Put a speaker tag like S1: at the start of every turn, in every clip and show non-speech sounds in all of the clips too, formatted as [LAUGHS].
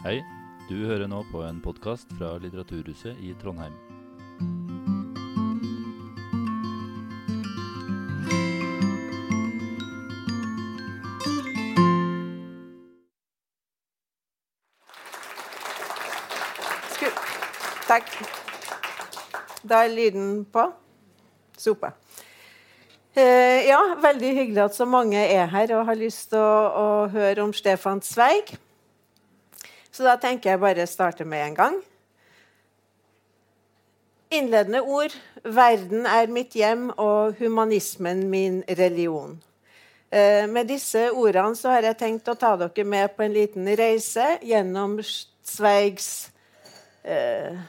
S1: Hei, du hører nå på en podkast fra Litteraturhuset i Trondheim.
S2: Sku Takk. Da er lyden på. Super. Eh, ja, veldig hyggelig at så mange er her og har lyst til å, å høre om Stefan Zweig. Så da tenker jeg bare starte med en gang. Innledende ord. Verden er mitt hjem og humanismen min religion. Eh, med disse ordene så har jeg tenkt å ta dere med på en liten reise gjennom Zweigs eh,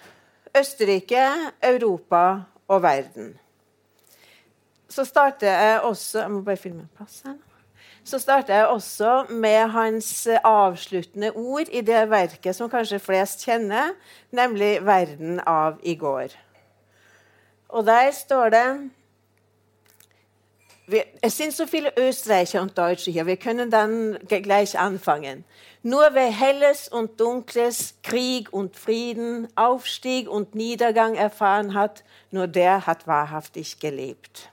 S2: Østerrike, Europa og verden. Så starter jeg også Jeg må bare finne en plass her. Så starter jeg også med hans avsluttende ord i det verket som kanskje flest kjenner, nemlig 'Verden av i går'. Og der står det Es sind so viele Österreicher und Deutsche hier. Wir können dann gleich anfangen. Nur wer Helles und Dunkles, Krieg und Frieden, Aufstieg und Niedergang erfahren hat, nur der hat wahrhaftig gelebt.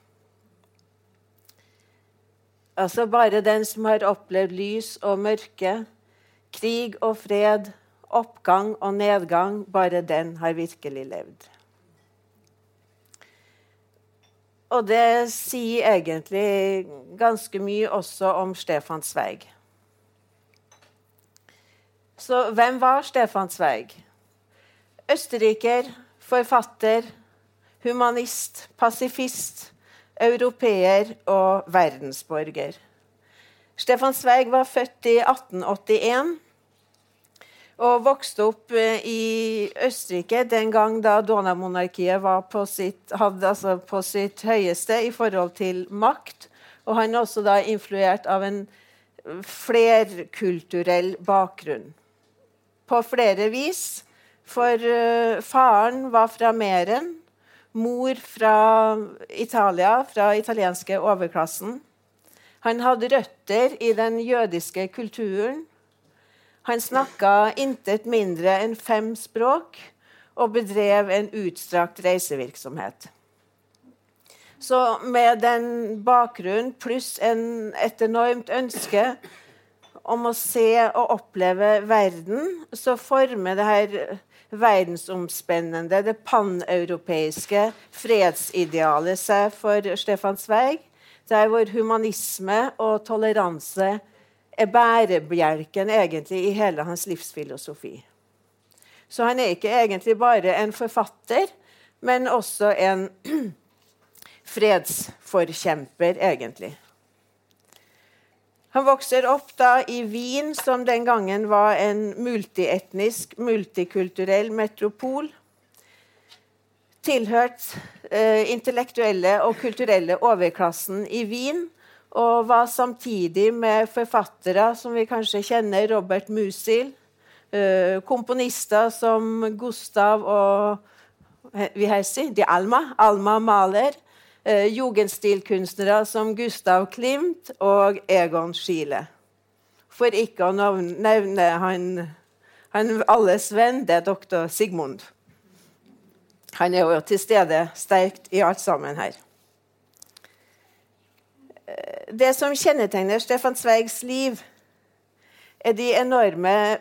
S2: Altså bare den som har opplevd lys og mørke, krig og fred, oppgang og nedgang, bare den har virkelig levd. Og det sier egentlig ganske mye også om Stefan Zweig. Så hvem var Stefan Zweig? Østerriker, forfatter, humanist, pasifist, europeer og verdensborger. Stefan Zweig var født i 1881 og vokste opp i Østerrike den gang da Donau-monarkiet hadde, altså på sitt, høyeste i forhold til makt. Og han er også da influert av en flerkulturell bakgrunn. På flere vis. For uh, faren var fra Meren. Mor fra Italia, fra italienske overklassen. Han hadde røtter i den jødiske kulturen. Han snakka intet mindre enn fem språk og bedrev en utstrakt reisevirksomhet. Så med den bakgrunnen pluss en, et enormt ønske om å se og oppleve verden, så former det her verdensomspennende, det paneuropeiske fredsidealet seg for Stefan Zweig, der hvor humanisme og toleranse er bærebjelken egentlig i hele hans livsfilosofi. Så han er ikke egentlig bare en forfatter, men også en [CLEARS THROAT] fredsforkjemper, egentlig. Han vokser opp da i Wien, som den gangen var en multietnisk, multikulturell metropol. Tilhørt eh, intellektuelle og kulturelle overklassen i Wien. Og var samtidig med forfattere som vi kanskje kjenner, Robert Musil. Eh, komponister som Gustav og vi si, De Alma, Alma Maler eh, jugendstilkunstnere som Gustav Klimt og Egon Schiele. For ikke å nevne han, han alles venn, det er doktor Sigmund. Han er jo til stede sterkt i alt sammen her. Det som kjennetegner Stefan Zweigs liv, er de enorme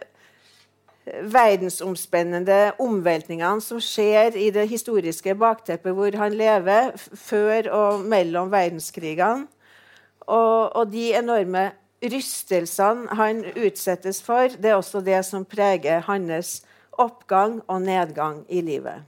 S2: verdensomspennende omveltningene som skjer i det historiske bakteppet hvor han lever, før og mellom verdenskrigene. Og, og, de enorme rystelsene han utsettes for, det er også det som preger hans oppgang og nedgang i livet.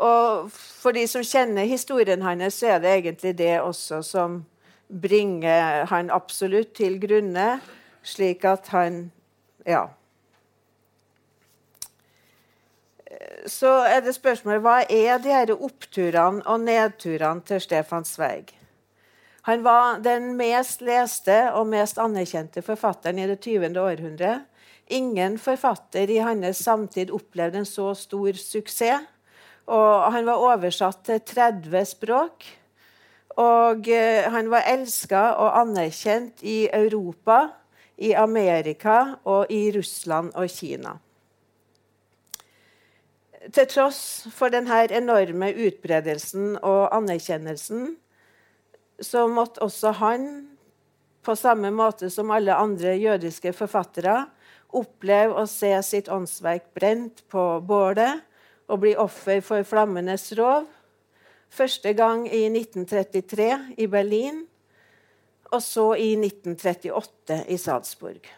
S2: Og for de som kjenner historien hans, så er det egentlig det også som bringer han absolutt til grunne, slik at han Ja. Så er det spørsmålet hva er de her oppturene og nedturene til Stefan Zweig? Han var den mest leste og mest anerkjente forfatteren i det 20. århundre. Ingen forfatter i hans samtid opplevde en så stor suksess. Og han var oversatt til 30 språk. Og eh, han var elska og anerkjent i Europa, i Amerika og i Russland og Kina. Til tross for denne enorme utbredelsen og anerkjennelsen så måtte også han, på samme måte som alle andre jødiske forfattere, oppleve å se sitt åndsverk brent på bålet og bli offer for flammenes rov. Første gang i 1933 i Berlin, og så i 1938 i Salzburg.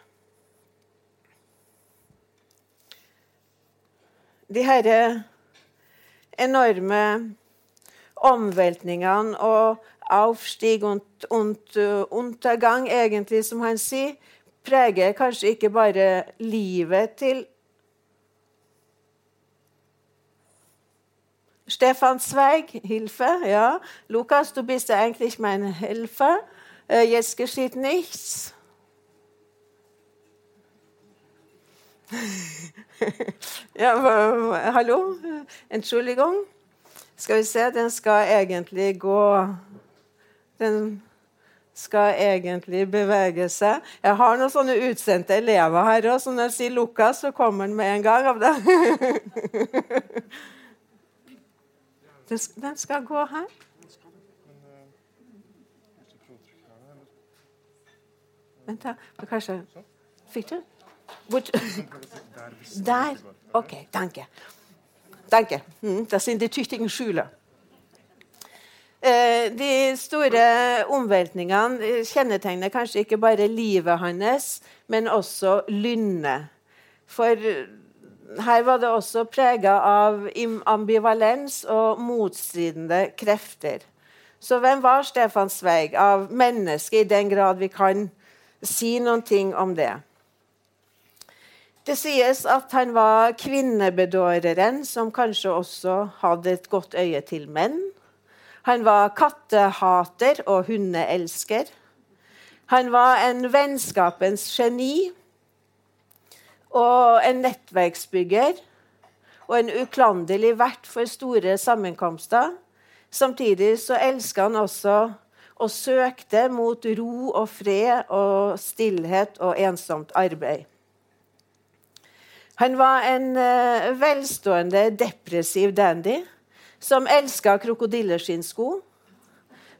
S2: De herre enorme omveltningene og Aufstieg und, und Untergang, egentlig, som han sier, preger kanskje ikke bare livet til Stefan Zweig, Hilfe. Ja. Lukas, du bist ja eigentlich mein Hilfe. Äh, jetzt geschieht nichts. [LAUGHS] ja, hallo? Entschuldigung. Skal vi se, den skal egentlig gå Den skal egentlig bevege seg. Jeg har noen sånne utsendte elever her òg, så når jeg sier 'Lukas', så kommer den med en gang av det. [LAUGHS] Den skal gå her. Vent, da. Kanskje Fikk du? Bort. [LAUGHS] Der. OK. Danke. Danke. Da das sind die tüchtigen Schüler. Eh, de store omveltningene eh, kjennetegner kanskje ikke bare livet hans, men også lynnet. For eh, her var det også prega av ambivalens og motstridende krefter. Så hvem var Stefan Zweig av menneske, i den grad vi kan si noen ting om det? Det sies at han var kvinnebedåreren som kanskje også hadde et godt øye til menn. Han var kattehater og hundeelsker. Han var en vennskapens geni og en nettverksbygger og en uklanderlig vert for store sammenkomster. Samtidig så elska han også og søkte mot ro og fred og stillhet og ensomt arbeid. Han var en uh, velstående, depressiv dandy som elska krokodilleskinnsko.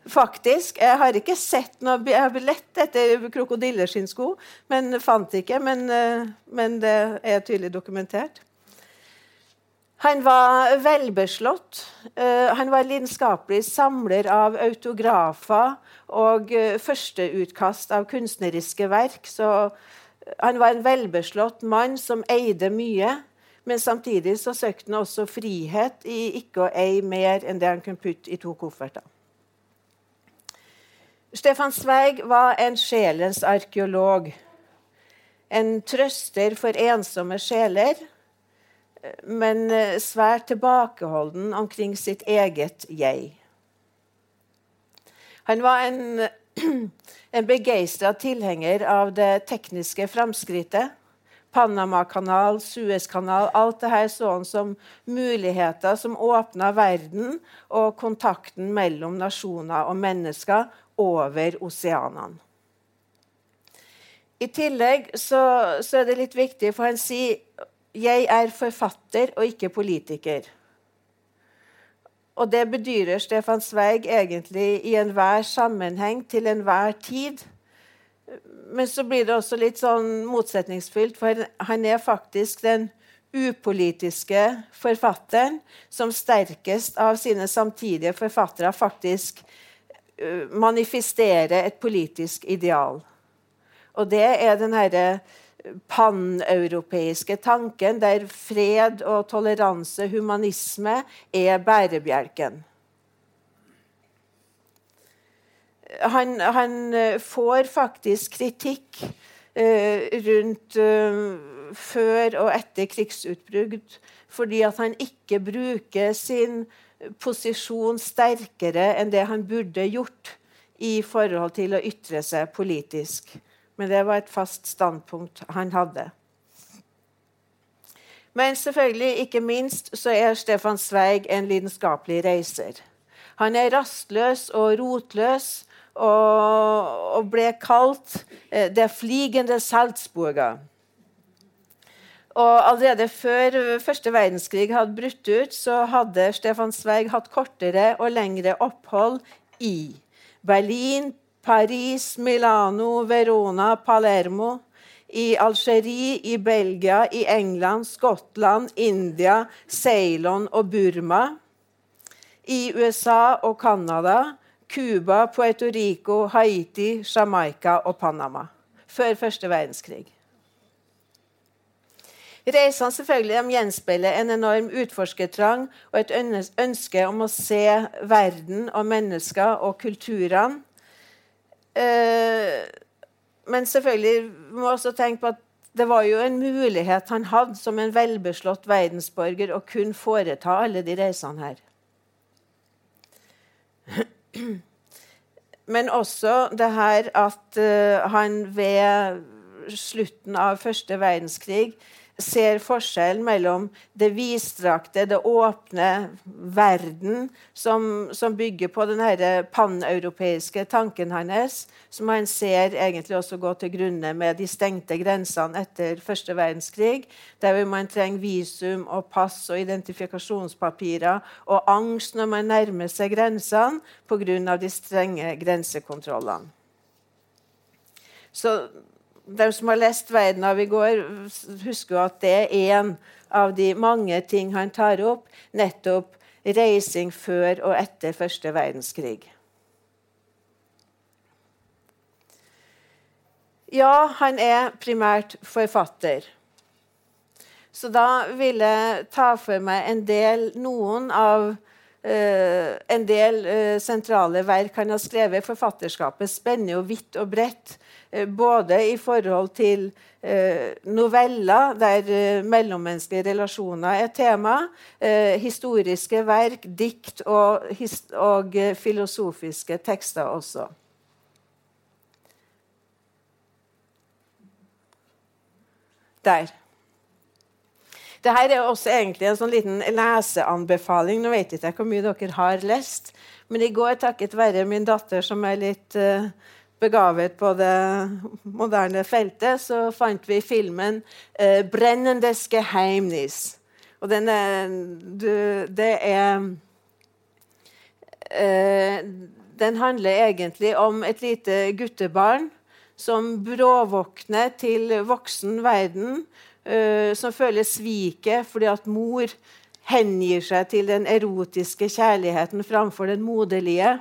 S2: Faktisk. Jeg har ikke sett noe Jeg har lett etter krokodilleskinnsko, men fant ikke. Men, uh, men det er tydelig dokumentert. Han var velbeslått. Uh, han var lidenskapelig samler av autografer og uh, førsteutkast av kunstneriske verk. Så han var en velbeslått mann som eide mye. Men samtidig så søkte han også frihet i ikke å eie mer enn det han kunne putte i to kofferter. Stefan Zweig var en sjelens arkeolog. En trøster for ensomme sjeler, men svært tilbakeholden omkring sitt eget jeg. Han var en [CLEARS THROAT] en begeistra tilhenger av det tekniske framskrittet. Panamakanal, Suezkanal Alt det her sånn som muligheter som åpna verden og kontakten mellom nasjoner og mennesker over oseanene. I tillegg så, så er det litt viktig, for han sier jeg er forfatter og ikke politiker. Og det bedyrer Stefan Zweig egentlig i enhver sammenheng til enhver tid. Men så blir det også litt sånn motsetningsfylt, for han er faktisk den upolitiske forfatteren som sterkest av sine samtidige forfattere faktisk manifesterer et politisk ideal. Og det er den herre paneuropeiske tanken, der fred og toleranse, humanisme, er bærebjelken. Han, han eh, får faktisk kritikk uh, rundt uh, før og etter krigsutbrudd fordi at han ikke bruker sin posisjon sterkere enn det han burde gjort i forhold til å ytre seg politisk. Men det var et fast standpunkt han hadde. Men selvfølgelig, ikke minst, så er Stefan Zweig en lidenskapelig reiser. Han er rastløs og rotløs og, og ble kalt eh, 'det fligende Salzburger'. Og Allerede før første verdenskrig hadde brutt ut, så hadde Stefan Zweig hatt kortere og lengre opphold i Berlin, Paris, Milano, Verona, Palermo, i Algerie, i Belgia, i England, Skottland, India, Ceylon og Burma. I USA og Canada, Cuba, Puerto Rico, Haiti, Jamaica og Panama. Før første verdenskrig. Reisene selvfølgelig de gjenspeiler en enorm utforskertrang og et ønske om å se verden og mennesker og kulturene. Eh, men selvfølgelig må også tenke på at det var jo en mulighet han hadde som en velbeslått verdensborger å kunne foreta alle de reisene her. [CLEARS THROAT] Men også det her at uh, han ved slutten av første verdenskrig ser forskjellen mellom det vidstrakte, det åpne verden, som, som bygger på den paneuropeiske tanken hans, som han ser egentlig også gå til grunne med de stengte grensene etter første verdenskrig, der man trenger visum og pass og identifikasjonspapirer og angst når man nærmer seg grensene pga. de strenge grensekontrollene. Så de som har lest 'Verden av i går', husker at det er en av de mange ting han tar opp. Nettopp reising før og etter første verdenskrig. Ja, han er primært forfatter. Så da vil jeg ta for meg en del, noen av uh, en del uh, sentrale verk han har skrevet. Forfatterskapet spenner jo vidt og bredt. Eh, både i forhold til eh, noveller der eh, mellommenneskelige relasjoner er tema, historiske verk, dikt og, og filosofiske tekster også. Der. Dette er også egentlig en sånn liten leseanbefaling. Nå vet jeg ikke hvor mye dere har lest, men i går, takket være min datter, som er litt uh, begavet på det moderne feltet, så fant vi filmen eh, 'Brennendes Geheimnis'. Og den er, du, det er eh, Den handler egentlig om et lite guttebarn som bråvåkner til voksen verden, eh, som føler sviket fordi at mor hengir seg til den erotiske kjærligheten framfor den moderlige.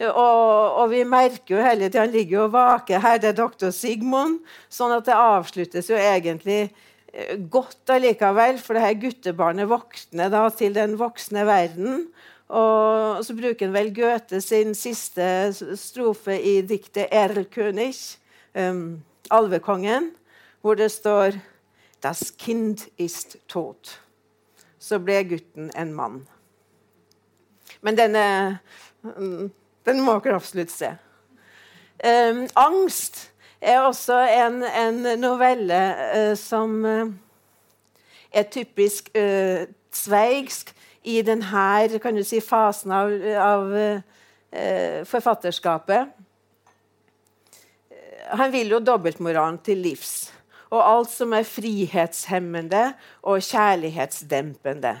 S2: Og, og, vi merker jo hele tida han ligger og vaker her. Det er doktor Sigmund. Sånn at det avsluttes jo egentlig eh, godt allikevel. For det her guttebarnet våkner da til den voksne verden. Og så bruker han vel Goethe sin siste strofe i diktet 'Erlkönig', um, alvekongen, hvor det står 'Das Kind ist tot'. Så ble gutten en mann. Men denne um, den må dere absolutt se. Um, 'Angst' er også en, en novelle uh, som uh, er typisk uh, sveigsk i denne si, fasen av, av forfatterskapet. Han vil jo dobbeltmoralen til livs. Og alt som er frihetshemmende og kjærlighetsdempende.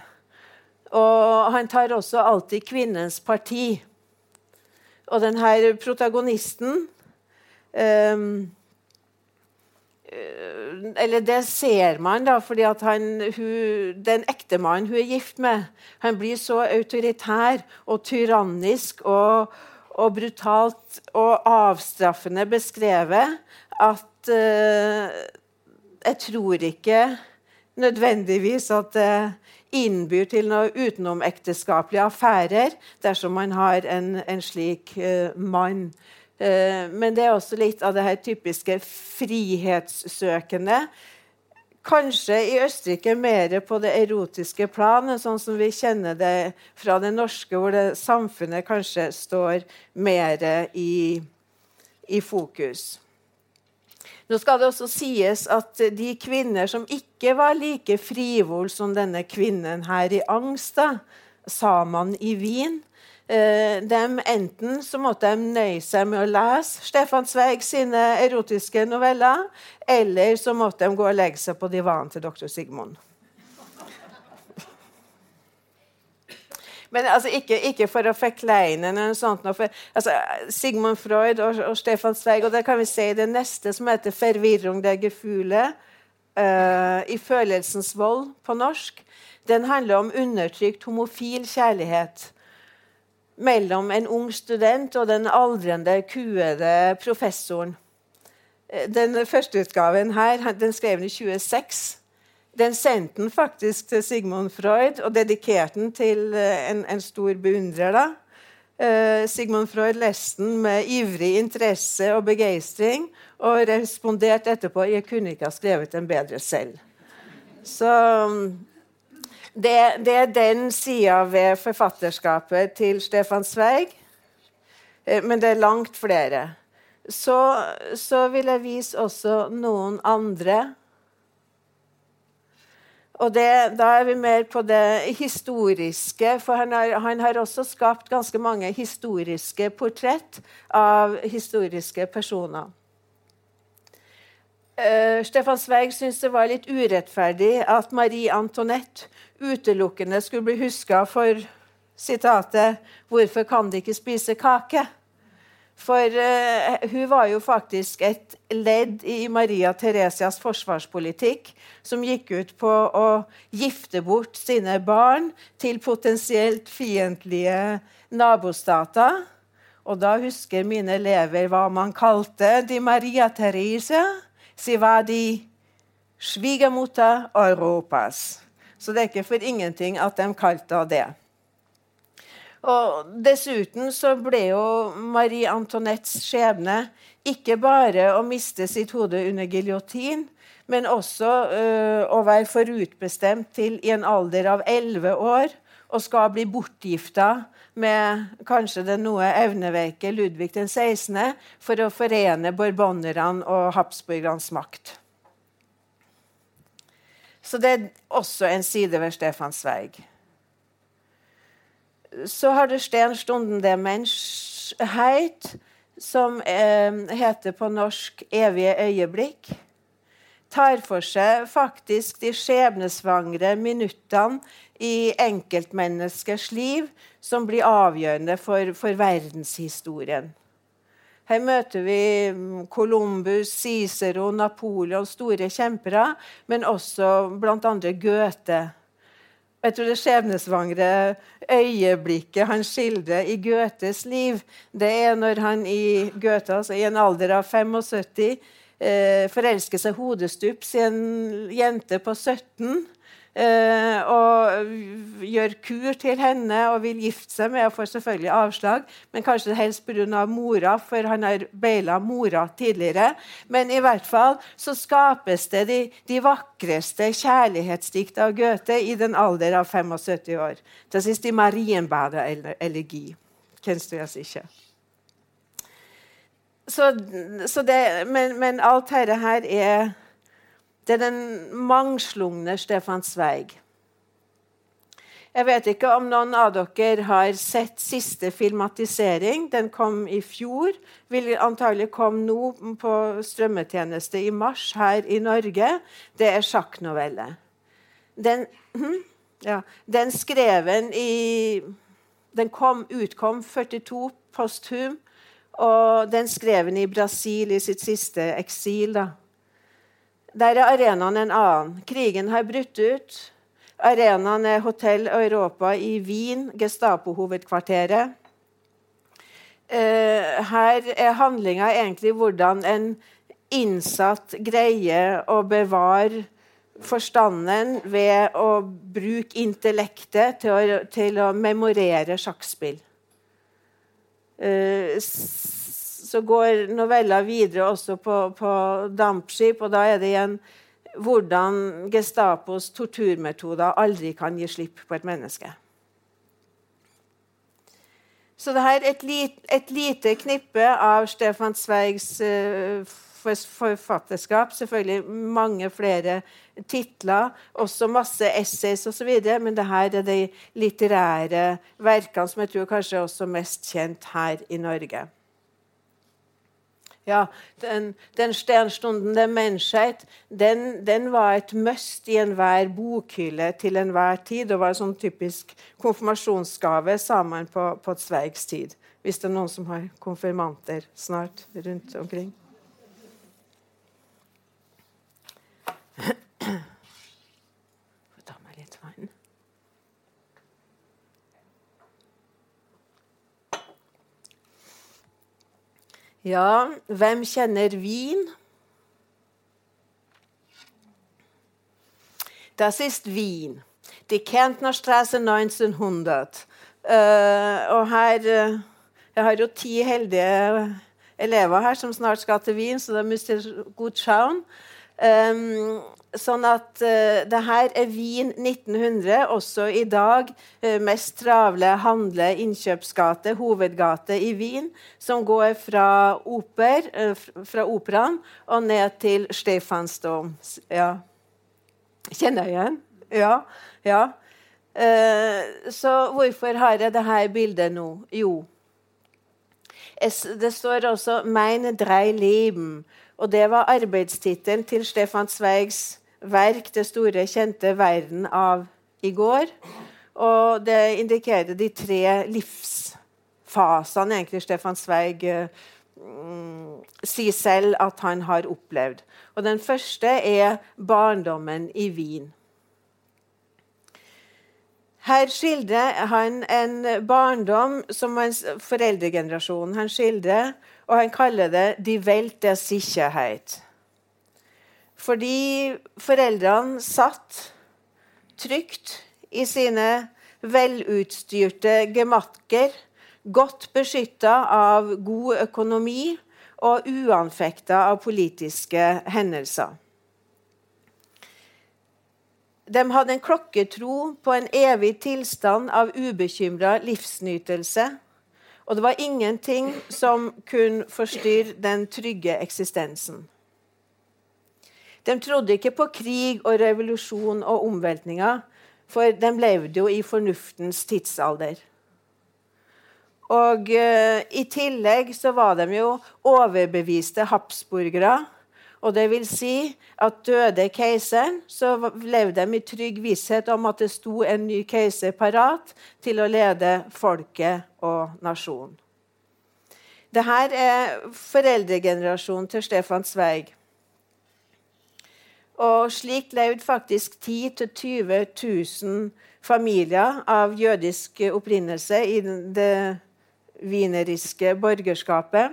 S2: Og han tar også alltid kvinnens parti. Og denne protagonisten um, eller det ser man, da, fordi at han, hun, den ektemannen hun er gift med, han blir så autoritær og tyrannisk og, og brutalt og avstraffende beskrevet at uh, jeg tror ikke nødvendigvis at det innbyr til noen utenomekteskapelige affærer dersom man har en, en slik uh, mann. Uh, men det er også litt av det her typiske frihetssøkende. Kanskje i Østerrike mer på det erotiske planet, sånn som vi kjenner det fra det norske, hvor det samfunnet kanskje står mer i, i fokus. Nå skal det også sies at de kvinner som ikke var like frivol som denne kvinnen her i Angst, Saman i Wien, de enten så måtte de nøye seg med å lese Stefan Zweig sine erotiske noveller, eller så måtte de gå og legge seg på divanen til doktor Sigmund. Men altså, ikke, ikke, for å forkleine noe sånt. For, altså, Sigmund Freud og, og, Stefan Zweig, og det kan vi se i det neste, som heter 'Forvirrung der Gefühle', uh, i 'Følelsens vold' på norsk, den handler om undertrykt homofil kjærlighet mellom en ung student og den aldrende, kuede professoren. Eh, den første utgaven her den skrev den i 26. Den sendte den faktisk til Sigmund Freud og dedikerte den til eh, en, en stor beundrer. da. Uh, Sigmund Freud leste den med ivrig interesse og begeistring og responderte etterpå jeg kunne ikke ha skrevet den bedre selv. Så det, det er den sida ved forfatterskapet til Stefan Zweig. Eh, men det er langt flere. Så, så vil jeg vise også noen andre. Og det, da er vi mer på det historiske, for han har, han har, også skapt ganske mange historiske portrett av historiske personer. Uh, Stefan Zweig syntes det var litt urettferdig at Marie Antoinette utelukkende skulle bli huska for sitatet 'Hvorfor kan de ikke spise kake?' For uh, hun var jo faktisk et ledd i Maria Theresias forsvarspolitikk, som gikk ut på å gifte bort sine barn til potensielt fiendtlige nabostater. Og da husker mine elever hva man kalte de Maria Therese. Si hva de svigermota Europas. Så det er ikke for ingenting at de kalte henne det. Og Dessuten så ble jo Marie Antoinettes skjebne ikke bare å miste sitt hode under giljotin, men også uh, å være forutbestemt til i en alder av elleve år og skal bli bortgifta med kanskje den noe evneveike Ludvig den 16. for å forene borbonerne og habsburgernes makt. Så det er også en side ved Stefan Zweig. Så har det Stenstunden der Menschheit, som eh, heter på norsk 'Evige øyeblikk'. Tar for seg faktisk de skjebnesvangre minuttene i enkeltmenneskers liv som blir avgjørende for, for verdenshistorien. Her møter vi mm, Columbus, Cicero, Napoleon, store kjempere, men også bl.a. Goethe. Jeg tror det skjebnesvangre øyeblikket han skildrer i Goethes liv, det er når han i Goethe, altså i en alder av 75 eh, forelsker seg hodestups i en jente på 17 Uh, og gjør kur til henne og vil gifte seg med og får selvfølgelig avslag. Men kanskje helst pga. mora, for han har beila mora tidligere. Men i hvert fall så skapes det de, de vakreste kjærlighetsdikt av Goethe i den alder av 75 år. Til sist i Marienbader elegi. Kjenner du ikke? Så, så det, men, men alt dette her er det er den mangslungne Stefan Zweig. Jeg vet ikke om noen av dere har sett siste filmatisering. Den kom i fjor. Vil antagelig komme nå på strømmetjeneste i mars her i Norge. Det er sjakknovelle. Den, hm, ja, den skreven i Den kom, utkom 42 posthum, og den skreven i Brasil i sitt siste eksil. da. Der er arenaen en annen. Krigen har brutt ut. Arenaen er Hotell Europa i Wien, Gestapo-hovedkvarteret. Eh, her er handlinga egentlig hvordan en innsatt greier å bevare forstanden ved å bruke intellektet til å, til å memorere sjakkspill. Uh, så går novella videre også på, på dampskip, og da er det igjen hvordan Gestapos torturmetoder aldri kan gi slipp på et menneske. Så det her er et, lit, et lite knippe av Stefan Zweigs uh, forfatterskap. Selvfølgelig mange flere titler, også masse essays osv. Men det her er de litterære verkene som jeg tror kanskje er også mest kjent her i Norge. Ja, den, den Sternstunden der Menschheit den, den, var et must i enhver bokhylle til enhver tid. og var en sånn typisk konfirmasjonsgave sammen på, på Sveigs tid. Hvis det er noen som har konfirmanter snart rundt omkring. ta meg litt vann. Ja, hvem kjenner Wien? Das ist Wien. Die Kärntnerstraße 1900. Uh, og her uh, Jeg har jo ti heldige elever her som snart skal til Wien, så da mister god schauen. Um, sånn at uh, det her er Wien 1900, også i dag uh, mest travle handle-, innkjøpsgate, hovedgate i Wien, som går fra, oper, uh, fra operaen og ned til Stefansdom. Ja. Kjenner jeg igjen? Ja. ja. så hvorfor har jeg dette bildet nå? Jo, det står også 'Mein drei Leben'. Og det var arbeidstittelen til Stefan Zweigs verk, det store, kjente 'Verden av i går'. Og det indikerer de tre livsfasene egentlig Stefan Zweig mm, sier selv at han har opplevd. Og Den første er barndommen i Wien. Her skildrer han en barndom som hans foreldregenerasjon skildrer, og han kaller det 'die Welt der Sicherheit'. Fordi foreldrene satt trygt i sine velutstyrte gemakker, godt beskytta av god økonomi og uanfekta av politiske hendelser. De hadde en klokketro på en evig tilstand av ubekymra livsnytelse. Og det var ingenting som kunne forstyrre den trygge eksistensen. De trodde ikke på krig og revolusjon og omveltninger, for de levde jo i fornuftens tidsalder. Og uh, I tillegg så var de jo overbeviste habsburgere og det vil si at døde keiseren, så levde de i trygg visshet om at det sto en ny keiser parat til å lede folket og nasjonen. Dette er foreldregenerasjonen til Stefan Zweig. Og slik levde faktisk 10 000-20 000 familier av jødisk opprinnelse i det wieneriske borgerskapet.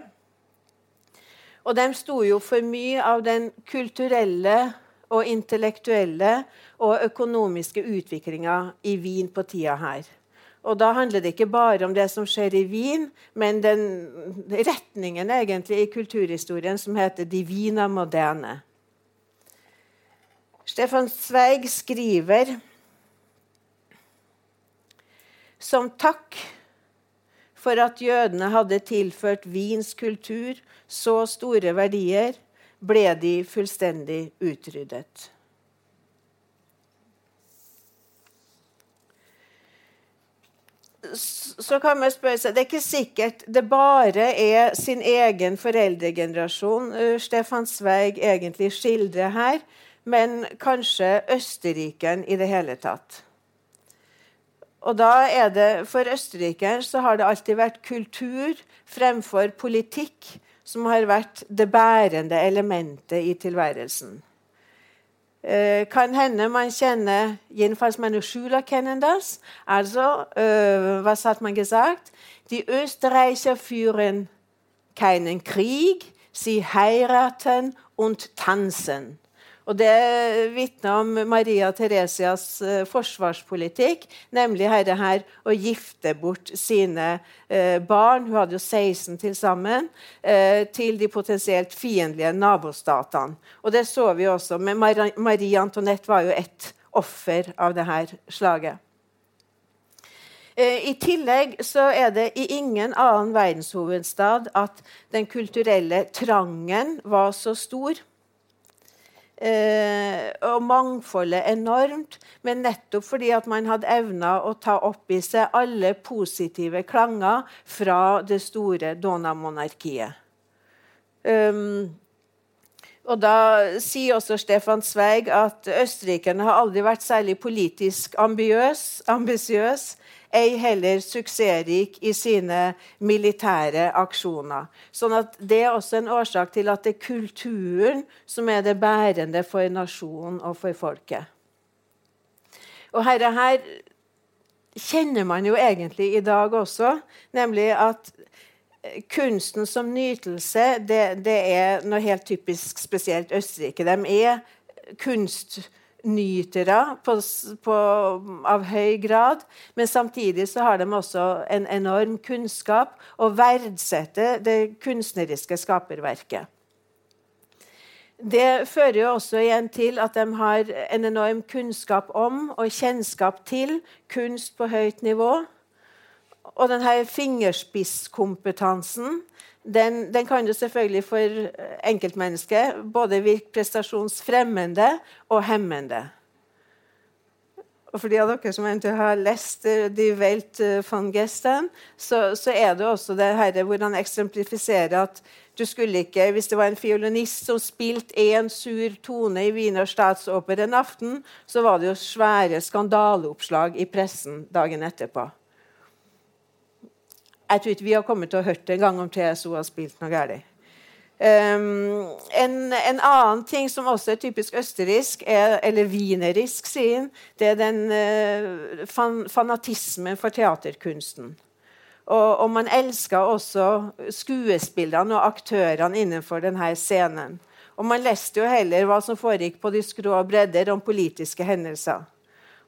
S2: Og de sto jo for mye av den kulturelle og intellektuelle og økonomiske utviklinga i Wien på tida her. Og da handler det ikke bare om det som skjer i Wien, men den retningen egentlig i kulturhistorien som heter 'De Wiener moderne'. Stefan Zweig skriver som takk for at jødene hadde tilført Wiens kultur så store verdier, ble de fullstendig utryddet. Så kan man spørre seg, Det er ikke sikkert det bare er sin egen foreldregenerasjon uh, Stefan Zweig egentlig skildrer her, men kanskje Østerriken i det hele tatt. Og da er det, For østerrikeren så har det alltid vært kultur fremfor politikk som har vært det bærende elementet i tilværelsen. Eh, kan hende man kjenner 'jedenfalls meine Schüler kennen das'. Also, äh, Hva hat man gesagt? Die Österreicher führen keinen Krieg, sie heiraten und tanzen. Og Det vitner om Maria Theresias uh, forsvarspolitikk, nemlig herre her å gifte bort sine uh, barn, hun hadde jo 16 til sammen, uh, til de potensielt fiendtlige nabostatene. Og Det så vi også. Men Marie Antoinette var jo et offer av dette slaget. Eh, I tillegg så er det i ingen annen verdenshovedstad at den kulturelle trangen var så stor. Eh, og mangfoldet enormt, men nettopp fordi at man hadde evna å ta opp i seg alle positive klanger fra det store Dona-monarkiet. Um, og Da sier også Stefan Zweig at østerrikerne har aldri vært særlig politisk ambisiøs, ei heller suksessrik i sine militære aksjoner. Sånn at Det er også en årsak til at det er kulturen som er det bærende for nasjonen og for folket. Og herre her kjenner man jo egentlig i dag også, nemlig at kunsten som nytelse det, det er noe helt typisk spesielt Østerrike. De er kunst nytere av høy grad, men samtidig så har de også en enorm kunnskap og verdsetter det kunstneriske skaperverket. Det fører jo også igjen til at de har en enorm kunnskap om og kjennskap til kunst på høyt nivå. Og denne fingerspisskompetansen den, den, kan jo selvfølgelig for enkeltmennesket både virke prestasjonsfremmende og hemmende. Og for de av dere som har lest uh, Die Welt uh, von Gesten, så, så, er det også det her hvor han eksemplifiserer at du skulle ikke, hvis det var en fiolinist som spilte én sur tone i Wiener Statsoper en aften, så var det jo svære skandaleoppslag i pressen dagen etterpå. Jeg tror ikke vi har kommet til å hørt en gang om TSO har spilt noe galt. Um, en, en, annen ting som også er typisk østerriksk, er, eller wienerisk, sier han, det er den uh, fan, fanatismen for teaterkunsten. Og, og, man elsker også skuespillerne og aktørene innenfor denne scenen. Og man leste jo heller hva som foregikk på de skrå bredder om politiske hendelser.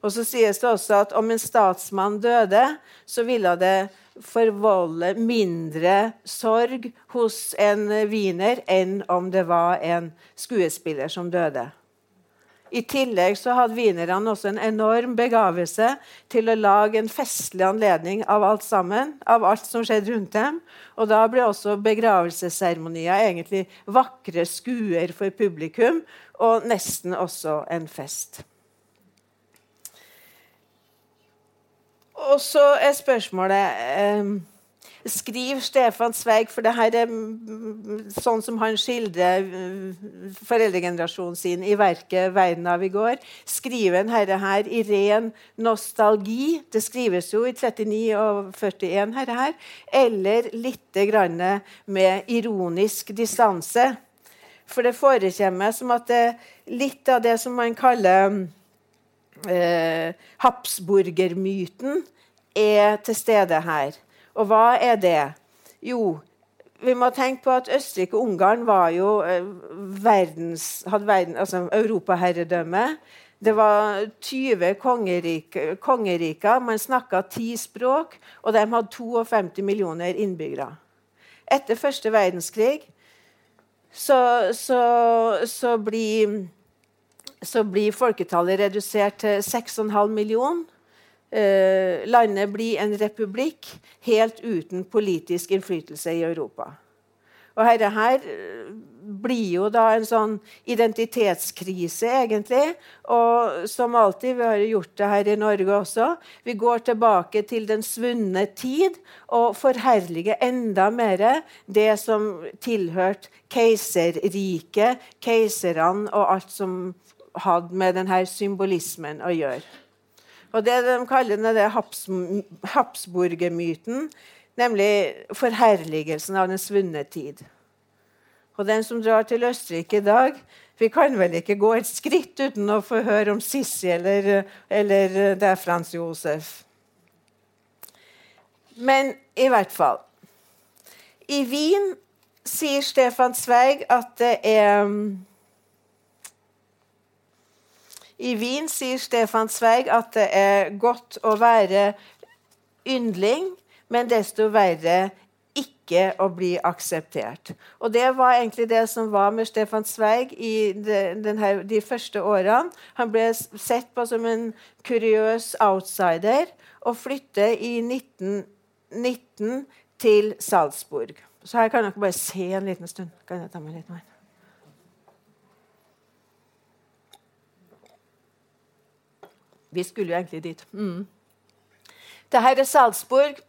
S2: Og så sies det også at om en statsmann døde, så ville det forvolde mindre sorg hos en wiener enn om det var en skuespiller som døde. I tillegg så hadde wienerne også en enorm begavelse til å lage en festlig anledning av alt sammen, av alt som skjedde rundt dem. Og da ble også begravelsesseremonier egentlig vakre skuer for publikum, og nesten også en fest. Og så er spørsmålet eh, Skriv Stefan Zweig, for det her er sånn som han skildrer eh, foreldregenerasjonen sin i verket 'Verden av i går'. Skriver herre her i ren nostalgi? Det skrives jo i 39 og 41, herre her. Eller litt grann med ironisk distanse. For det forekommer som at det, litt av det som man kaller eh, Habsburgermyten er til stede her. Og hva er det? Jo, vi må tenke på at Østerrike og Ungarn var jo eh, verdens, hadde verden, altså europaherredømme. Det var 20 kongeriker. kongeriker. Man snakka ti språk, og de hadde 52 millioner innbyggere. Etter første verdenskrig så, så, så blir så blir folketallet redusert til 6,5 millioner. Eh, landet blir en republikk helt uten politisk innflytelse i Europa. Og dette her eh, blir jo da en sånn identitetskrise, egentlig. Og som alltid, vi har gjort det her i Norge også, vi går tilbake til den svunne tid og forherliger enda mer det som tilhørte keiserriket, keiserne og alt som hadde med denne symbolismen å gjøre. Og Det de kaller det Habs Habsburgermyten, nemlig forherligelsen av den svunne tid. Og den som drar til Østerrike i dag Vi kan vel ikke gå et skritt uten å få høre om Sissi eller, eller det er Frans Josef. Men i hvert fall I Wien sier Stefan Zweig at det er i Wien sier Stefan Zweig at det er godt å være yndling, men desto verre ikke å bli akseptert. Og Det var egentlig det som var med Stefan Zweig i de, denne, de første årene. Han ble sett på som en kuriøs outsider og flytter i 1919 til Salzburg. Så her kan dere bare se en liten stund. Kan jeg ta meg litt mer? Vi skulle jo egentlig dit. Mm. Dette er Salzburg.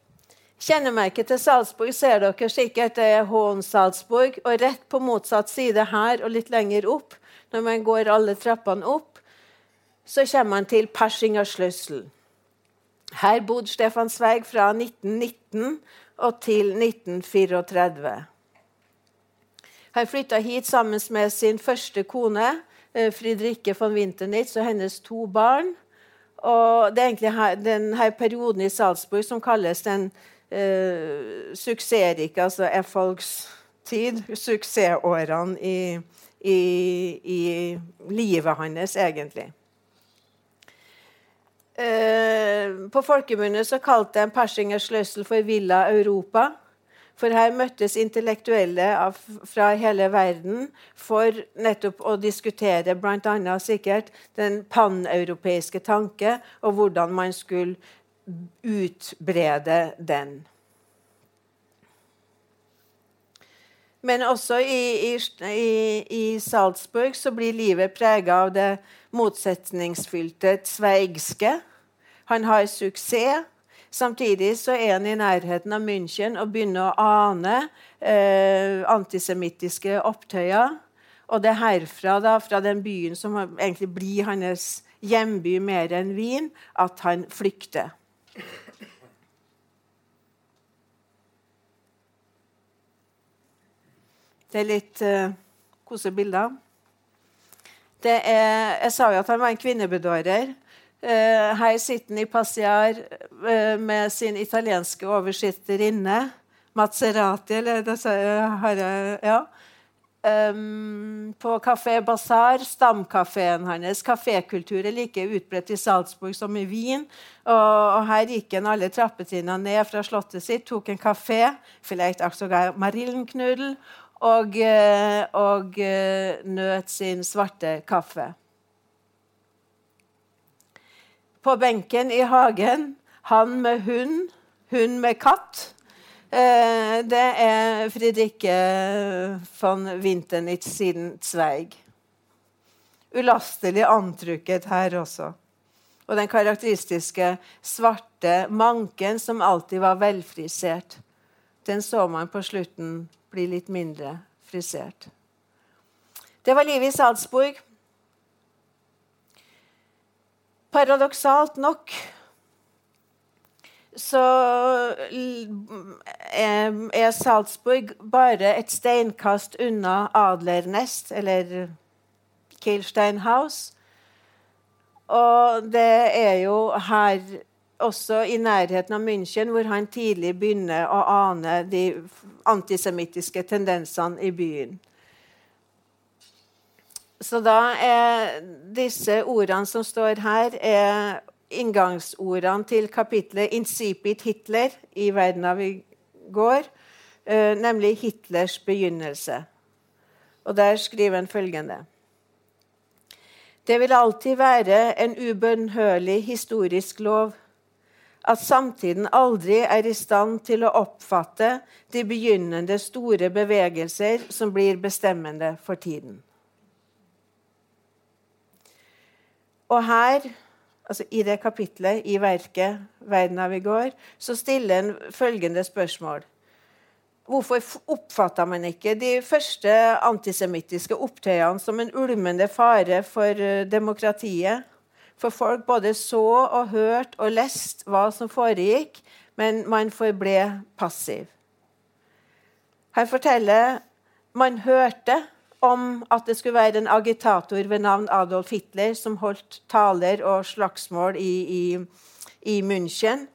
S2: Kjennemerket til Salzburg ser dere sikkert. Det er Hån Salzburg. Og rett på motsatt side her og litt lenger opp, når man går alle trappene opp, så kommer man til Persingersløssel. Her bodde Stefan Zweig fra 1919 og til 1934. Han flytta hit sammen med sin første kone, eh, Fridrikke von Winternitz, og hennes to barn. Og det er egentlig denne perioden i Salzburg som kalles den eh, suksessrike, altså Effolks tid, suksessårene i, i, i, livet hans, egentlig. Eh, på folkemunne så kalte de Persingers Sløssel for Villa Europa. For her møttes intellektuelle av, fra hele verden for nettopp å diskutere bl.a. sikkert den paneuropeiske tanke og hvordan man skulle utbrede den. Men også i, i, i Salzburg så blir livet prega av det motsetningsfylte sveigske. Han har suksess. Samtidig så er han i nærheten av München og begynner å ane eh, antisemittiske opptøyer. Og det er herfra, da, fra den byen som egentlig blir hans hjemby mer enn Wien, at han flykter. Det er litt uh, kosebilder. Er, jeg sa jo at han var en kvinnebedårer. Uh, her sitter i passiar uh, med sin italienske oversitterinne. Mazzerati, eller det har jeg Ja. Um, på Kafé Bazaar, stamkafeen hans. Kafékultur er like utbredt i Salzburg som i Wien. Og, og her gikk han alle trappetrinnene ned fra slottet sitt, tok en kafé, Marillenknudel, og, og nøt sin svarte kaffe på benken i hagen. Han med hund, hun med katt. Eh, det er Fridrikke von Winternitz siden Zweig. Ulastelig antrukket her også. Og den karakteristiske svarte manken som alltid var velfrisert. Den så man på slutten bli litt mindre frisert. Det var livet i Salzburg. Paradoksalt nok så er Salzburg bare et steinkast unna Adlernest, eller Kielsteinhaus. Og det er jo her, også i nærheten av München, hvor han tidlig begynner å ane de antisemittiske tendensene i byen. Så da er disse ordene som står her, er inngangsordene til kapitlet 'Incipit Hitler' i 'Verden av i går', uh, nemlig Hitlers begynnelse. Og Der skriver han følgende Det vil alltid være en ubønnhørlig historisk lov at samtiden aldri er i stand til å oppfatte de begynnende store bevegelser som blir bestemmende for tiden. Og her, altså i det kapitlet i verket 'Verden av i går', så stiller en følgende spørsmål. Hvorfor oppfatta man ikke de første antisemittiske opptøyene som en ulmende fare for eh, demokratiet? For folk både så og hørte og leste hva som foregikk, men man forble passiv. Her forteller man hørte om at det skulle være en agitator ved navn Adolf Hitler som holdt taler og slagsmål i, i, i München.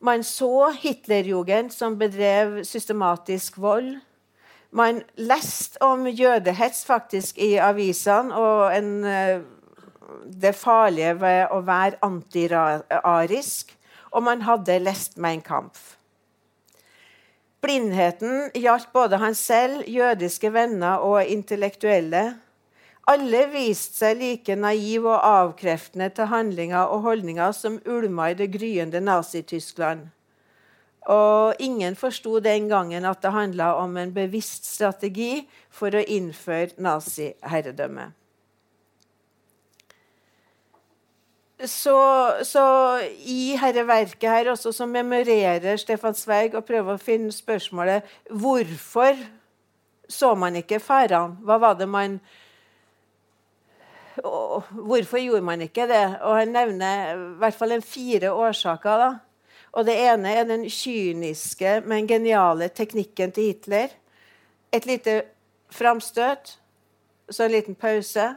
S2: Man så Hitlerjugend som bedrev systematisk vold. Man leste om jødehets faktisk i avisene og en, eh, det farlige ved å være antirarisk. Og man hadde lest Mein Kampf. Blindheten gjaldt både han selv, jødiske venner og intellektuelle. Alle viste seg like naive og avkreftende til handlinger og holdninger som ulma i det gryende Nazi-Tyskland. Og ingen forsto den gangen at det handla om en bevisst strategi for å innføre naziherredømme. Så, så, i dette verket her også, så memorerer Stefan Zweig og prøver å finne spørsmålet hvorfor så man ikke farene. Hva var det man Hvorfor gjorde man ikke det? Og Han nevner i hvert fall en fire årsaker. da. Og Det ene er den kyniske, men geniale teknikken til Hitler. Et lite framstøt, så en liten pause,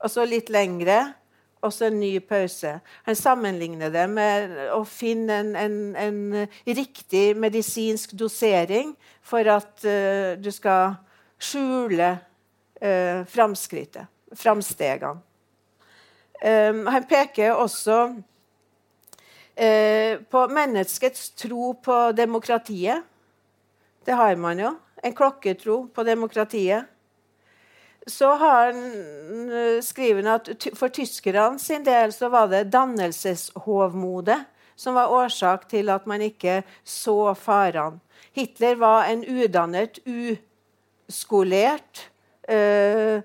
S2: og så litt lengre, og så en ny pause. Han sammenligner det med å finne en, en, en riktig medisinsk dosering for at uh, du skal skjule uh, framskrittet, framstegene. Um, han peker også uh, på menneskets tro på demokratiet. Det har man jo. En klokketro på demokratiet. Så har han eh, skrevet at for tyskerne sin del så var det dannelseshovmode som var årsak til at man ikke så farene. Hitler var en udannet, uskolert eh,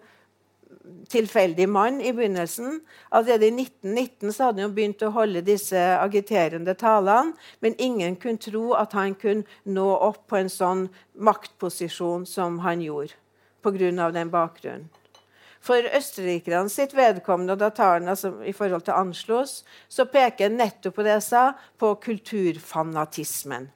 S2: tilfeldig mann i begynnelsen. Allerede i 1919 så hadde han begynt å holde disse agiterende talene, men ingen kunne tro at han kunne nå opp på en sånn maktposisjon som han gjorde, pga. den bakgrunnen. For østerrikerne sitt vedkommende, og datarene altså, i forhold til Anschluss, så peker nettopp på det jeg sa, på kulturfanatismen.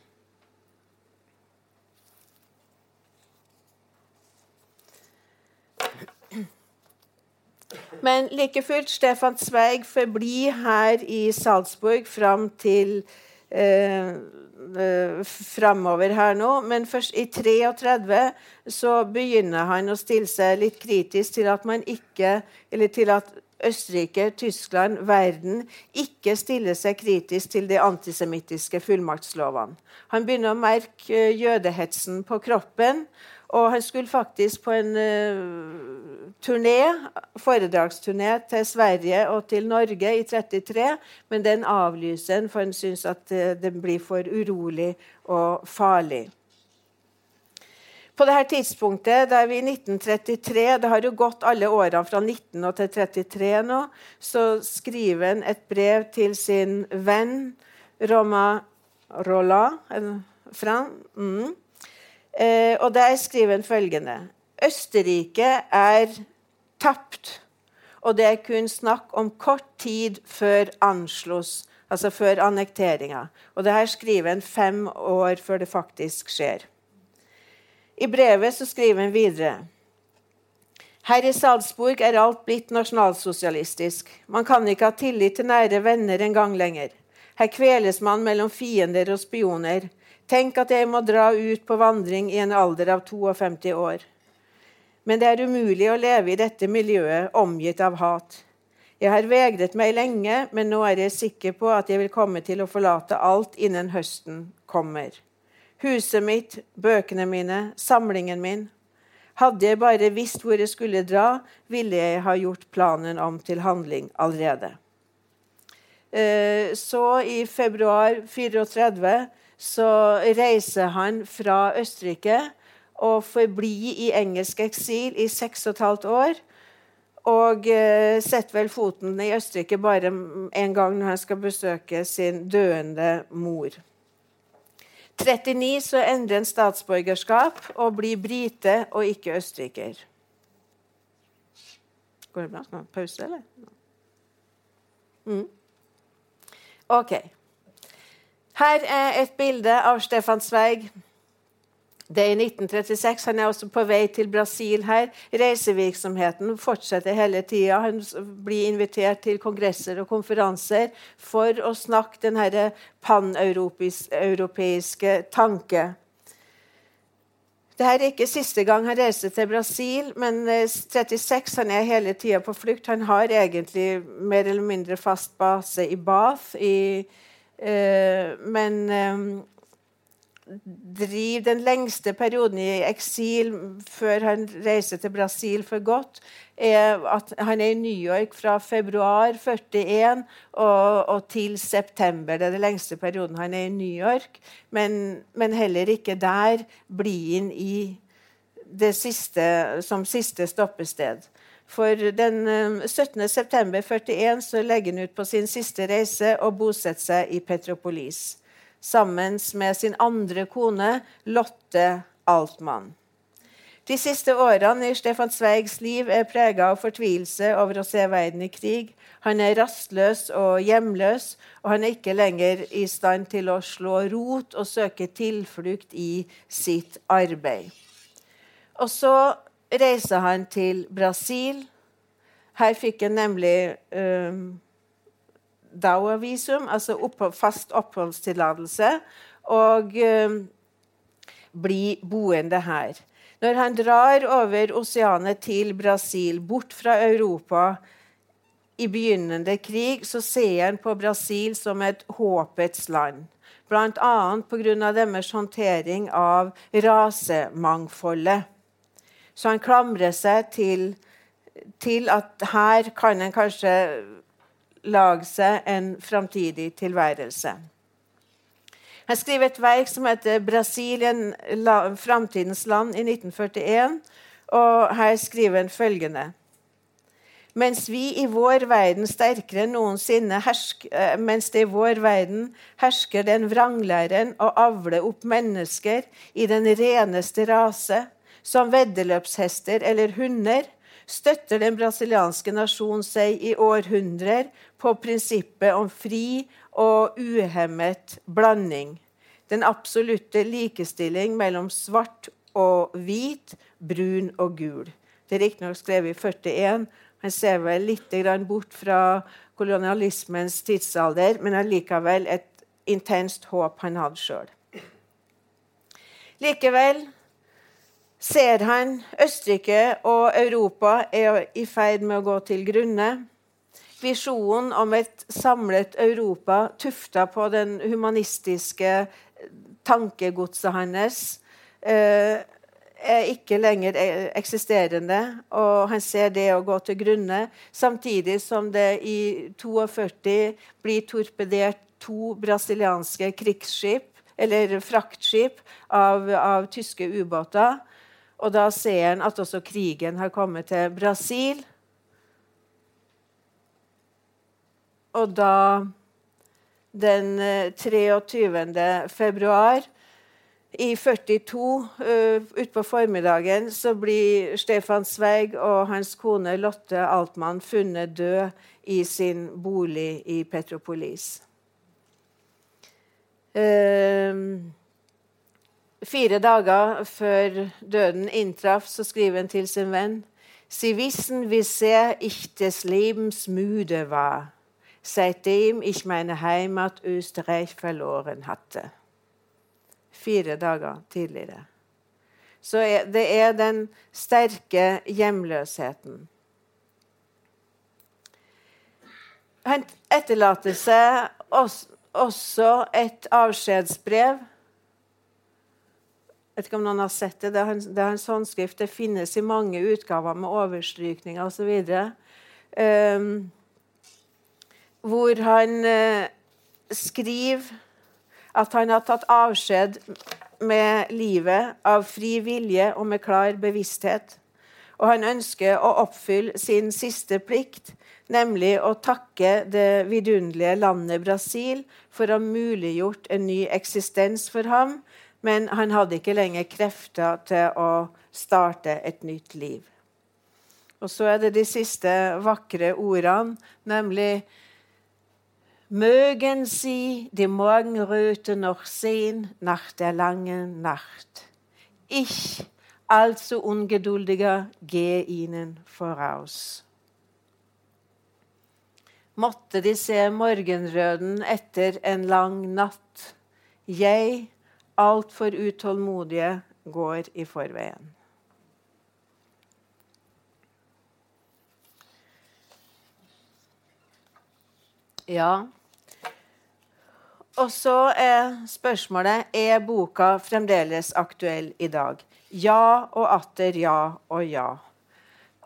S2: Men like fullt, Stefan Zweig forblir her i Salzburg fram til eh, eh, framover her nå. Men først i 33 så begynner han å stille seg litt kritisk til at man ikke Eller til at Østerrike, Tyskland, verden ikke stiller seg kritisk til de antisemittiske fullmaktslovene. Han begynner å merke eh, jødehetsen på kroppen. Og han skulle faktisk på en uh, turné, foredragsturné til Sverige og til Norge i 33, men den avlyser han, for han syns at uh, den blir for urolig og farlig. På dette tidspunktet, da er vi i 1933, det har jo gått alle årene fra 19 til 33 nå, så skriver han et brev til sin venn Roma Rolla. Fra, mm, og der skriver han følgende Østerrike er tapt. Og det er kun snakk om kort tid før Anschluss, altså før annekteringa. Og det her skriver han fem år før det faktisk skjer. I brevet så skriver han videre her i Salzburg er alt blitt nasjonalsosialistisk. Man kan ikke ha tillit til nære venner en gang lenger. Her kveles man mellom fiender og spioner. Tenk at jeg må dra ut på vandring i en alder av 52 år. Men det er umulig å leve i dette miljøet omgitt av hat. Jeg har vegret meg lenge, men nå er jeg sikker på at jeg vil komme til å forlate alt innen høsten kommer. Huset mitt, bøkene mine, samlingen min. Hadde jeg bare visst hvor jeg skulle dra, ville jeg ha gjort planen om til handling allerede. Eh, så i februar 34 så reiser han fra Østerrike og forblir i engelsk eksil i seks og et halvt år. Og eh, setter vel foten i Østerrike bare en gang når han skal besøke sin døende mor. 39 så endrer han statsborgerskap og blir brite og ikke østerriker. Går det bra? Pause, eller? Mm. OK. Her er et bilde av Stefan Zweig. Det er i 1936. Han er også på vei til Brasil her. Reisevirksomheten fortsetter hele tida. Han blir invitert til kongresser og konferanser for å snakke denne paneuropeiske tanke. Dette er ikke siste gang han reiser til Brasil, men 36 eh, han er hele tida på flukt. Han har egentlig mer eller mindre fast base i Bath. i Eh, men eh, driver den lengste perioden i eksil før han reiser til Brasil for godt, er at han er i New York fra februar 41 og, og til september. Det er den lengste perioden han er i New York. Men, men heller ikke der blir han i det siste, som siste stoppested. For den 17.9.41 eh, så legger han ut på sin siste reise og bosetter seg i Petropolis sammen med sin andre kone, Lotte Altmann. De siste årene i Stefan Zweigs liv er prega av fortvilelse over å se verden i krig. Han er rastløs og hjemløs, og han er ikke lenger i stand til å slå rot og søke tilflukt i sitt arbeid. Og så reiser han til Brasil. Her fikk han nemlig um, dauervisum, altså opphold, fast oppholdstillatelse, og um, bli boende her. Når han drar over oseanet til Brasil, bort fra Europa i begynnende krig, så ser han på Brasil som et håpets land. Bl.a. pga. deres håndtering av rasemangfoldet. Så han klamrer seg til, til at her kan en kanskje lage seg en framtidig tilværelse. Han skriver et verk som heter 'Brasilien framtidens land' i 1941. Og her skriver han følgende mens vi i vår verden sterkere enn noensinne hersker, eh, mens det i vår verden hersker den vranglæren å avle opp mennesker i den reneste rase, som veddeløpshester eller hunder, støtter den brasilianske nasjon seg i århundrer på prinsippet om fri og uhemmet blanding. Den absolutte likestilling mellom svart og hvit, brun og gul. Det er riktignok skrevet i 41. Han ser vel litt bort fra kolonialismens tidsalder, men allikevel et intenst håp han hadde sjøl. Likevel ser han Østerrike og Europa er i ferd med å gå til grunne visjonen om et samlet Europa tufta på den humanistiske tankegodset hans, eh, er ikke lenger e- eksisterende. Og han ser det å gå til grunne, samtidig som det i 42 blir torpedert to brasilianske krigsskip, eller fraktskip, av, av tyske ubåter. Og da ser han at også krigen har kommet til Brasil. Og da den 23. Eh, februar i 42 uh, utpå formiddagen så blir Stefan Zweig og hans kone Lotte Altmann funnet død i sin bolig i Petropolis. Uh, fire dager før døden inntraff, så skriver han til sin venn Sie wissen, wie sehr ich des Lebens müde war seitdem ich meine Heimat Österreich verloren hatte. Fire dager tidligere. Så det er den sterke hjemløsheten. Han etterlater seg også et avskjedsbrev. Vet ikke om noen har sett det. Det er, det er hans håndskrift. Det finnes i mange utgaver med overstrykninger osv. Um, hvor han uh, skriver at han har tatt avskjed med livet av fri vilje og med klar bevissthet. Og han ønsker å oppfylle sin siste plikt, nemlig å takke det vidunderlige landet Brasil for å ha muliggjort en ny eksistens for ham, men han hadde ikke lenger krefter til å starte et nytt liv. Og så er det de siste vakre ordene, nemlig Mögen Sie die Morgenröte noch sehen nach der langen Nacht. Ich, allzu ungeduldiger, gehe Ihnen voraus. Måtte de se morgenrøden etter en lang natt. Jeg, altfor utålmodige, går i forveien. Ja, og så er spørsmålet er boka fremdeles aktuell i dag. Ja og atter ja og ja.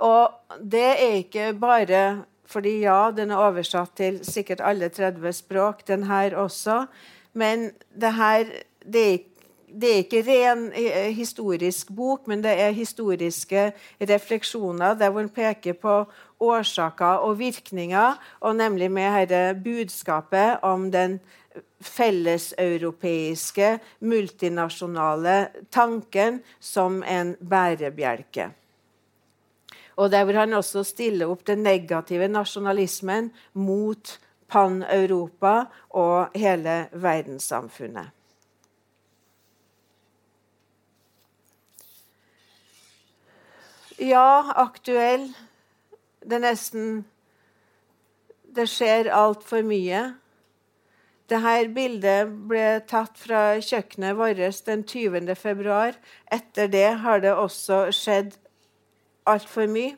S2: Og det er ikke bare fordi ja, den er oversatt til sikkert alle 30 språk, den her også. Men det her det er, det er ikke ren eh, historisk bok, men det er historiske refleksjoner der hvor en peker på årsaker og virkninger, og nemlig med dette budskapet om den felleseuropeiske, multinasjonale tanken som en bærebjelke. Og der hvor han også stiller opp den negative nasjonalismen mot Pan-Europa og hele verdenssamfunnet. Ja, aktuell. Det er nesten Det skjer altfor mye. Dette bildet ble tatt fra kjøkkenet vårt den 20. februar. Etter det har det også skjedd altfor mye.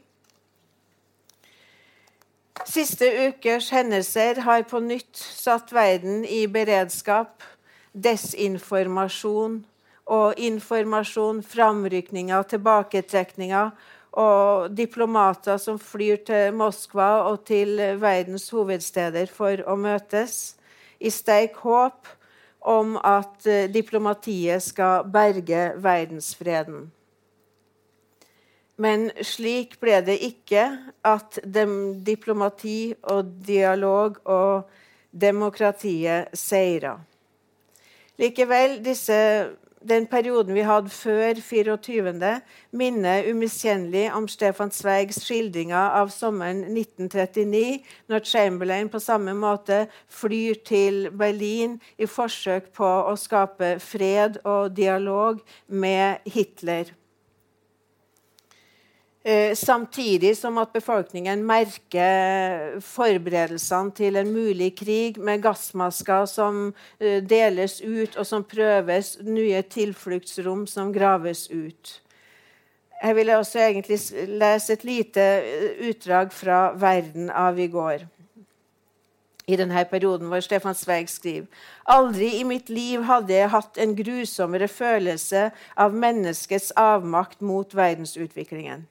S2: Siste ukers hendelser har på nytt satt verden i beredskap. Desinformasjon og informasjon, framrykninger, tilbaketrekninger og diplomater som flyr til Moskva og til verdens hovedsteder for å møtes i sterk håp om at eh, diplomatiet skal berge verdensfreden. Men slik ble det ikke at diplomati og dialog og demokratiet seira. Likevel, disse den perioden vi hadde før 24., minner umiskjennelig om Stefan Zweigs skildringer av sommeren 1939, når Chamberlain på samme måte flyr til Berlin i forsøk på å skape fred og dialog med Hitler. Eh, samtidig som at befolkningen merker forberedelsene til en mulig krig med gassmasker som eh, deles ut, og som prøves, nye tilfluktsrom som graves ut. Jeg vil også egentlig lese et lite eh, utdrag fra 'Verden av i går' i denne perioden hvor Stefan Zweig skriver Aldri i mitt liv hadde jeg hatt en grusommere følelse av menneskets avmakt mot verdensutviklingen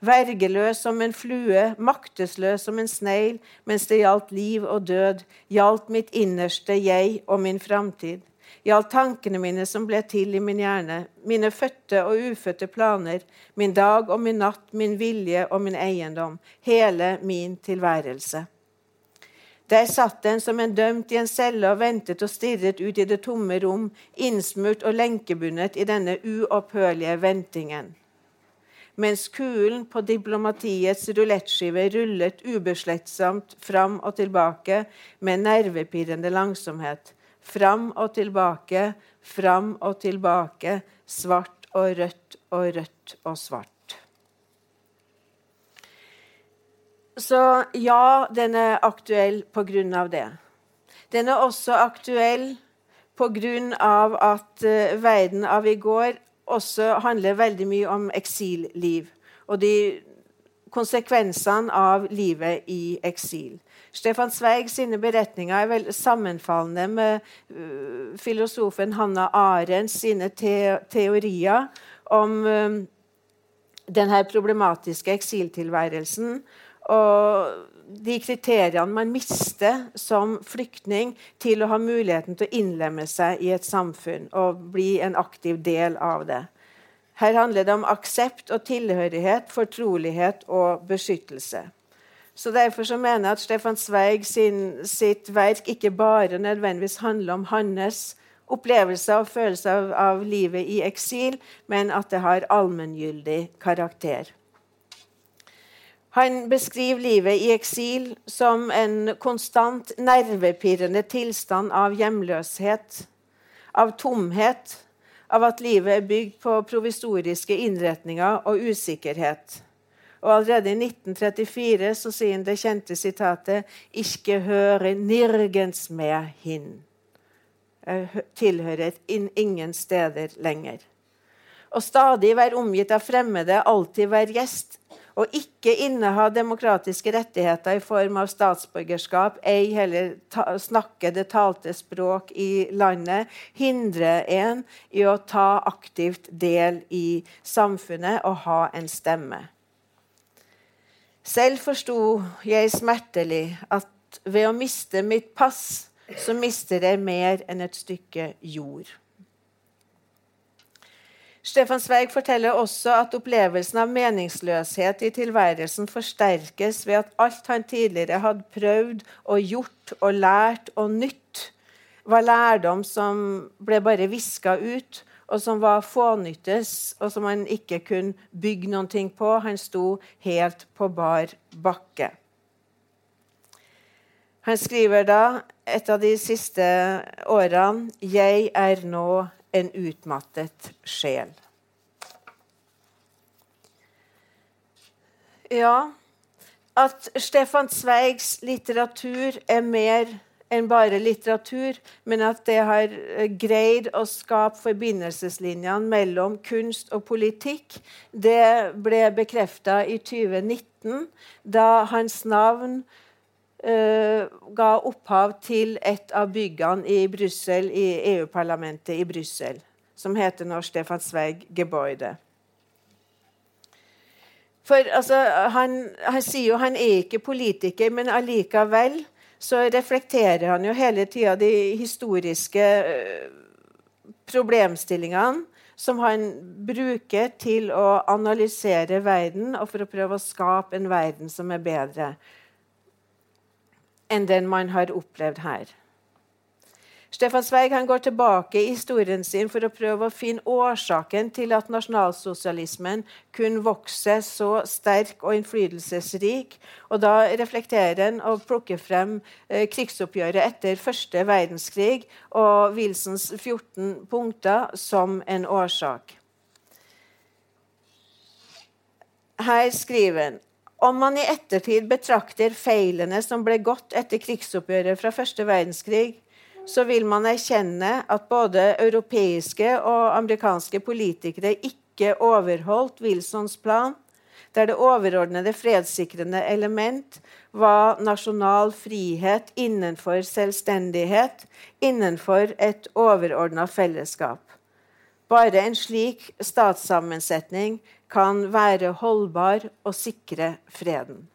S2: vergeløs som en flue, maktesløs som en snegl, mens det gjaldt liv og død, gjaldt mitt innerste jeg og min framtid. Gjaldt tankene mine som ble til i min hjerne, mine fødte og ufødte planer, min dag og min natt, min vilje og min eiendom, hele min tilværelse. Der satt den som en dømt i en celle og ventet og stirret ut i det tomme rom, innsmurt og lenkebundet i denne uopphørlige ventingen mens kulen på diplomatiets rulettskive rullet ubeslettsomt fram og tilbake med nervepirrende langsomhet. Fram og tilbake, fram og tilbake, svart og rødt og rødt og svart. Så ja, den er aktuell av det. Den er også aktuell av at uh, verden av i går også handler veldig mye om eksilliv og de konsekvensene av livet i eksil. Stefan Zweig sine beretninger er veldig sammenfallende med uh, filosofen Hanna Arendt sine te teorier om uh, denne problematiske eksiltilværelsen og de kriteriene man mister som flyktning til å ha muligheten til å innlemme seg i et samfunn og bli en aktiv del av det. Her handler det om aksept og tilhørighet, fortrolighet og beskyttelse. Så Derfor så mener jeg at Stefan Zweig sin, sitt verk ikke bare nødvendigvis handler om hans opplevelse og følelse av, av livet i eksil, men at det har allmenngyldig karakter. Han beskriver livet i eksil som en konstant nervepirrende tilstand av hjemløshet, av tomhet, av at livet er bygd på provisoriske innretninger og usikkerhet. Og Allerede i 1934 så sier han det kjente sitatet 'Ikke høre nirgens med hin'. Tilhører ingen steder lenger. Å stadig være omgitt av fremmede, alltid være gjest, og ikke inneha demokratiske rettigheter i form av statsborgerskap, ei heller ta, snakke det talte språk i landet, hindrer en i å ta aktivt del i samfunnet og ha en stemme. Selv forsto jeg smertelig at ved å miste mitt pass, så mister jeg mer enn et stykke jord. Stefan Zweig forteller også at opplevelsen av meningsløshet i tilværelsen forsterkes ved at alt han tidligere hadde prøvd og gjort og lært og nytt, var lærdom som ble bare viska ut, og som var fånyttes, og som han ikke kunne bygge noe på. Han sto helt på bar bakke. Han skriver da, et av de siste årene, 'Jeg er nå en utmattet sjel. Ja, at Stefan Zweigs litteratur er mer enn bare litteratur, men at det har eh, greid å skape forbindelseslinjene mellom kunst og politikk, det ble bekrefta i 2019, da hans navn ga opphav til et av byggene i Brussel, i EU-parlamentet i Brussel, som heter nå Stefan Zweig Gebäude. For altså, han, han, sier jo han er ikke politiker, men allikevel så reflekterer han jo hele tida de historiske uh, problemstillingene som han bruker til å analysere verden og for å prøve å skape en verden som er bedre enn den man har opplevd her. Stefan Zweig går tilbake i historien sin for å prøve å finne årsaken til at nasjonalsosialismen kunne vokse så sterk og innflytelsesrik. Og Da reflekterer han og plukker frem eh, krigsoppgjøret etter første verdenskrig og Wilsons 14 punkter som en årsak. Her skriver han om man i ettertid betrakter feilene som ble gått etter krigsoppgjøret fra første verdenskrig, så vil man erkjenne at både europeiske og amerikanske politikere ikke overholdt Wilsons plan, der det overordnede fredssikrende element var nasjonal frihet innenfor selvstendighet, innenfor et overordna fellesskap. Bare en slik statssammensetning kan være holdbar og sikre freden.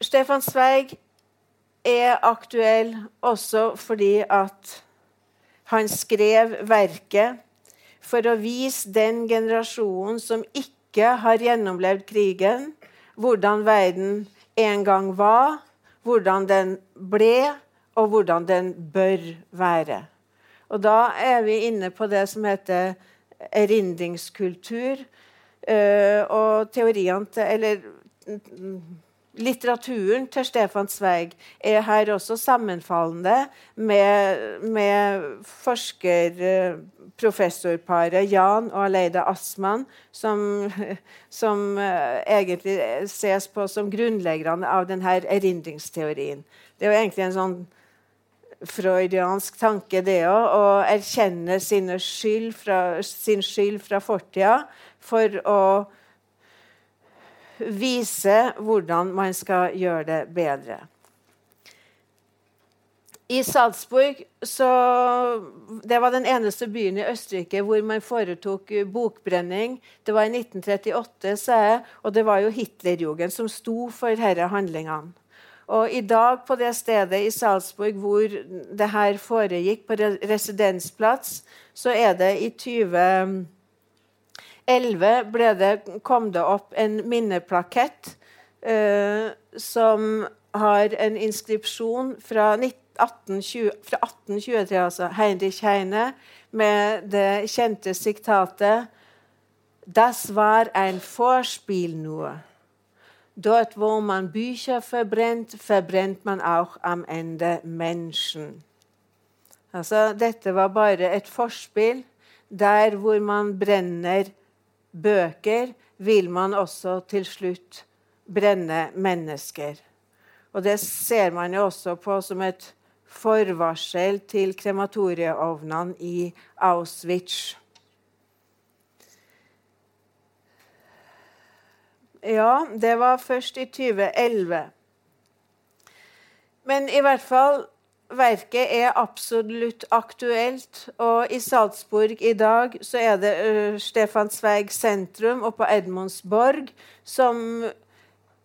S2: Stefan Zweig er aktuell også fordi at han skrev verket for å vise den generasjonen som ikke har gjennomlevd krigen, hvordan verden en gang var, hvordan den ble, og hvordan den bør være. Og da er vi inne på det som heter erindringskultur. Uh, og teoriene til Eller litteraturen til Stefan Zweig er her også sammenfallende med, med forsker-professorparet Jan og Aleida Asman, som, [LAUGHS] som uh, egentlig ses på som grunnleggerne av denne erindringsteorien. Det er jo egentlig en sånn freudiansk tanke, det òg. Å erkjenne skyld fra, sin skyld fra fortida for å vise hvordan man skal gjøre det bedre. I Salzburg så, Det var den eneste byen i Østerrike hvor man foretok bokbrenning. Det var i 1938, sa jeg, og det var jo Hitlerjugend som sto for disse handlingene. Og i dag, på det stedet i Salzburg hvor det her foregikk, på residensplass, så er det i 2011 ble det, kom det opp en minneplakett eh, som har en inskripsjon fra 1820, fra 1823, altså Heinrich Heine, med det kjente siktatet Das war ein Vorspiel nur. Dort, wo man Bücher verbrennt, verbrennt man auch am Ende Menschen. Altså, dette var bare et forspill. Der hvor man brenner bøker, vil man også til slutt brenne mennesker. Og det ser man jo også på som et forvarsel til krematorieovnene i Auschwitz. Ja, det var først i 2011. Men i hvert fall verket er absolutt aktuelt. Og i Salzburg i dag så er det uh, Stefan Zweig sentrum og på Edmundsborg som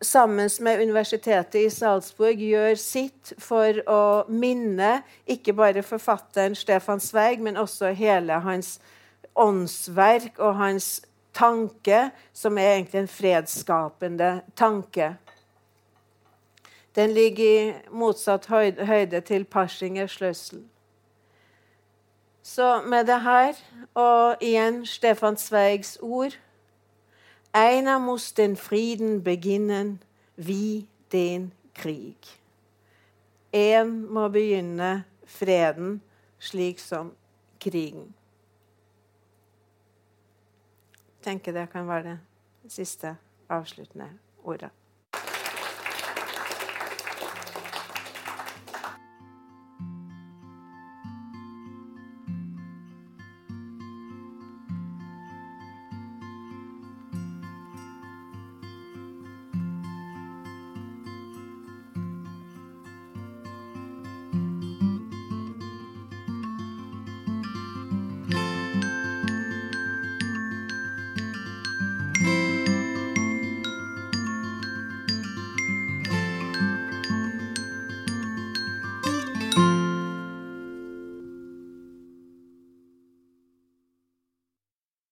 S2: sammen med Universitetet i Salzburg gjør sitt for å minne ikke bare forfatteren Stefan Zweig, men også hele hans åndsverk og hans tanke, som er egentlig en fredsskapende tanke. Den ligger i motsatt høyde til Paschinger Schløssel. Så med det her, og igjen Stefan Zweigs ord Einer muss den Frieden beginnen, wie den Krig. Én må begynne freden slik som krigen. Jeg tenker det kan være det siste avsluttende ordet.